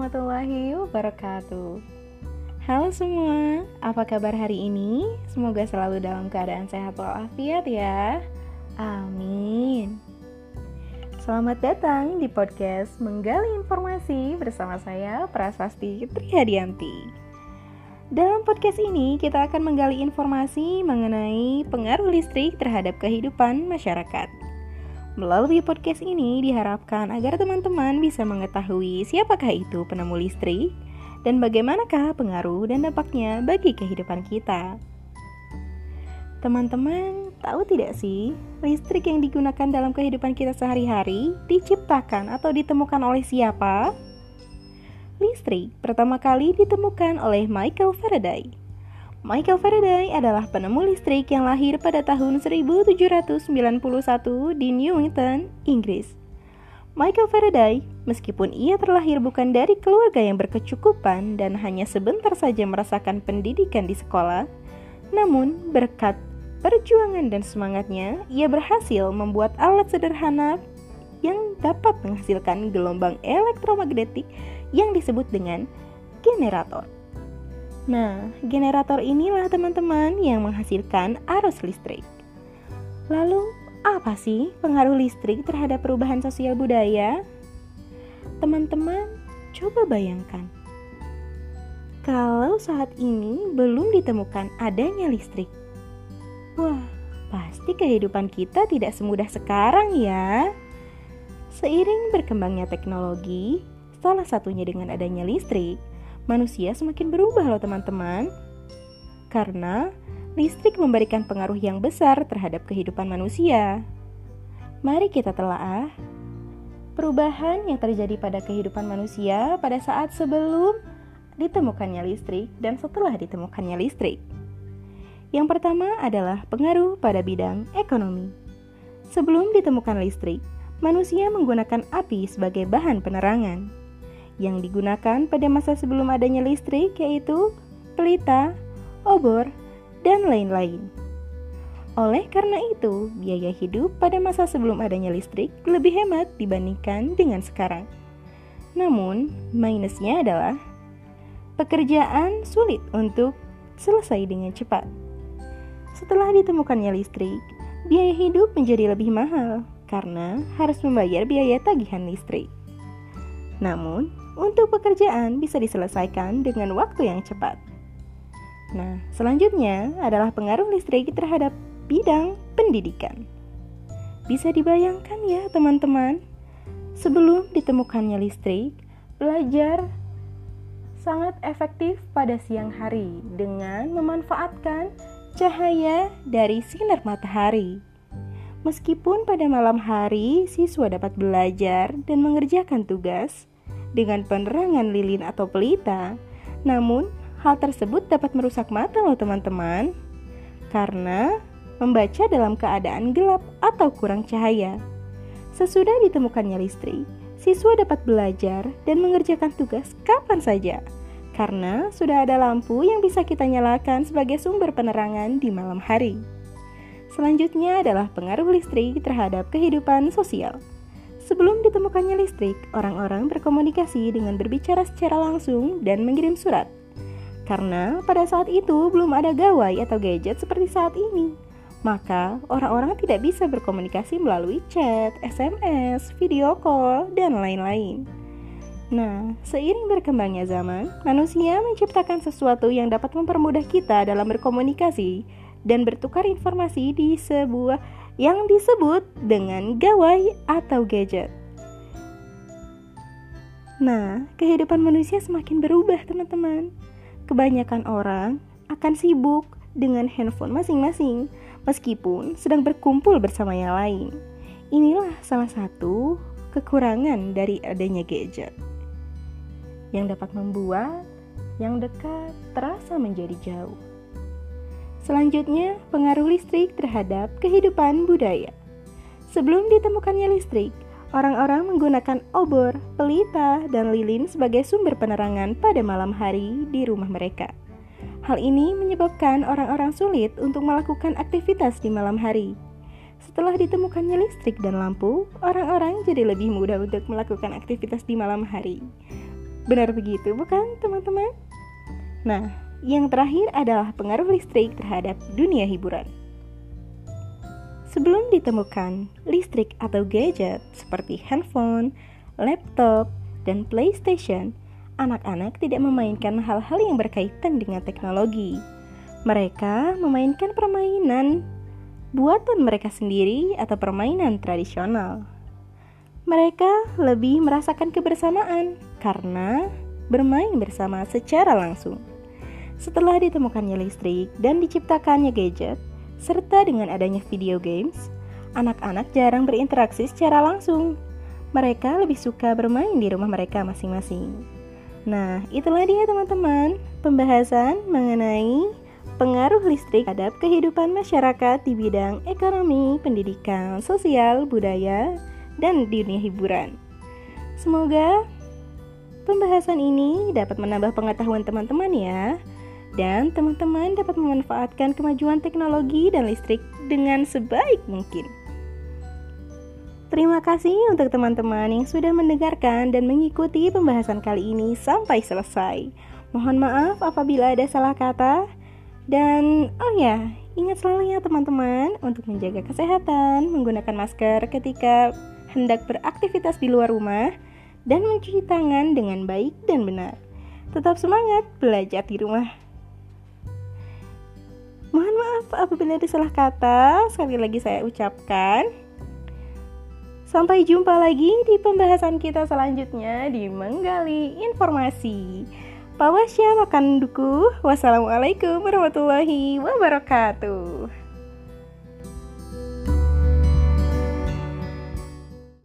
warahmatullahi wabarakatuh. Halo semua, apa kabar hari ini? Semoga selalu dalam keadaan sehat walafiat ya. Amin. Selamat datang di podcast Menggali Informasi bersama saya Prasasti Trihadianti. Dalam podcast ini kita akan menggali informasi mengenai pengaruh listrik terhadap kehidupan masyarakat. Melalui podcast ini diharapkan agar teman-teman bisa mengetahui siapakah itu penemu listrik dan bagaimanakah pengaruh dan dampaknya bagi kehidupan kita. Teman-teman, tahu tidak sih, listrik yang digunakan dalam kehidupan kita sehari-hari diciptakan atau ditemukan oleh siapa? Listrik pertama kali ditemukan oleh Michael Faraday Michael Faraday adalah penemu listrik yang lahir pada tahun 1791 di Newington, Inggris. Michael Faraday, meskipun ia terlahir bukan dari keluarga yang berkecukupan dan hanya sebentar saja merasakan pendidikan di sekolah, namun berkat perjuangan dan semangatnya, ia berhasil membuat alat sederhana yang dapat menghasilkan gelombang elektromagnetik yang disebut dengan generator. Nah, generator inilah teman-teman yang menghasilkan arus listrik. Lalu, apa sih pengaruh listrik terhadap perubahan sosial budaya? Teman-teman, coba bayangkan. Kalau saat ini belum ditemukan adanya listrik. Wah, pasti kehidupan kita tidak semudah sekarang ya. Seiring berkembangnya teknologi, salah satunya dengan adanya listrik, manusia semakin berubah loh teman-teman. Karena listrik memberikan pengaruh yang besar terhadap kehidupan manusia. Mari kita telaah perubahan yang terjadi pada kehidupan manusia pada saat sebelum ditemukannya listrik dan setelah ditemukannya listrik. Yang pertama adalah pengaruh pada bidang ekonomi. Sebelum ditemukan listrik, manusia menggunakan api sebagai bahan penerangan yang digunakan pada masa sebelum adanya listrik yaitu pelita, obor, dan lain-lain. Oleh karena itu, biaya hidup pada masa sebelum adanya listrik lebih hemat dibandingkan dengan sekarang. Namun, minusnya adalah pekerjaan sulit untuk selesai dengan cepat. Setelah ditemukannya listrik, biaya hidup menjadi lebih mahal karena harus membayar biaya tagihan listrik. Namun, untuk pekerjaan bisa diselesaikan dengan waktu yang cepat. Nah, selanjutnya adalah pengaruh listrik terhadap bidang pendidikan. Bisa dibayangkan ya, teman-teman, sebelum ditemukannya listrik, belajar sangat efektif pada siang hari dengan memanfaatkan cahaya dari sinar matahari. Meskipun pada malam hari siswa dapat belajar dan mengerjakan tugas, dengan penerangan lilin atau pelita. Namun, hal tersebut dapat merusak mata loh teman-teman. Karena membaca dalam keadaan gelap atau kurang cahaya. Sesudah ditemukannya listrik, siswa dapat belajar dan mengerjakan tugas kapan saja. Karena sudah ada lampu yang bisa kita nyalakan sebagai sumber penerangan di malam hari. Selanjutnya adalah pengaruh listrik terhadap kehidupan sosial. Sebelum ditemukannya listrik, orang-orang berkomunikasi dengan berbicara secara langsung dan mengirim surat. Karena pada saat itu belum ada gawai atau gadget seperti saat ini. Maka orang-orang tidak bisa berkomunikasi melalui chat, SMS, video call, dan lain-lain. Nah, seiring berkembangnya zaman, manusia menciptakan sesuatu yang dapat mempermudah kita dalam berkomunikasi dan bertukar informasi di sebuah yang disebut dengan gawai atau gadget. Nah, kehidupan manusia semakin berubah, teman-teman. Kebanyakan orang akan sibuk dengan handphone masing-masing, meskipun sedang berkumpul bersama yang lain. Inilah salah satu kekurangan dari adanya gadget yang dapat membuat yang dekat terasa menjadi jauh. Selanjutnya, pengaruh listrik terhadap kehidupan budaya. Sebelum ditemukannya listrik, orang-orang menggunakan obor, pelita, dan lilin sebagai sumber penerangan pada malam hari di rumah mereka. Hal ini menyebabkan orang-orang sulit untuk melakukan aktivitas di malam hari. Setelah ditemukannya listrik dan lampu, orang-orang jadi lebih mudah untuk melakukan aktivitas di malam hari. Benar begitu, bukan teman-teman? Nah, yang terakhir adalah pengaruh listrik terhadap dunia hiburan. Sebelum ditemukan listrik atau gadget seperti handphone, laptop, dan PlayStation, anak-anak tidak memainkan hal-hal yang berkaitan dengan teknologi. Mereka memainkan permainan buatan mereka sendiri atau permainan tradisional. Mereka lebih merasakan kebersamaan karena bermain bersama secara langsung. Setelah ditemukannya listrik dan diciptakannya gadget, serta dengan adanya video games, anak-anak jarang berinteraksi secara langsung. Mereka lebih suka bermain di rumah mereka masing-masing. Nah, itulah dia teman-teman, pembahasan mengenai pengaruh listrik terhadap kehidupan masyarakat di bidang ekonomi, pendidikan, sosial, budaya, dan dunia hiburan. Semoga pembahasan ini dapat menambah pengetahuan teman-teman ya dan teman-teman dapat memanfaatkan kemajuan teknologi dan listrik dengan sebaik mungkin. Terima kasih untuk teman-teman yang sudah mendengarkan dan mengikuti pembahasan kali ini sampai selesai. Mohon maaf apabila ada salah kata. Dan oh ya, ingat selalu ya teman-teman untuk menjaga kesehatan, menggunakan masker ketika hendak beraktivitas di luar rumah, dan mencuci tangan dengan baik dan benar. Tetap semangat belajar di rumah. Mohon maaf apabila ada salah kata, sekali lagi saya ucapkan. Sampai jumpa lagi di pembahasan kita selanjutnya di Menggali Informasi. Pawasya makan duku. Wassalamualaikum warahmatullahi wabarakatuh.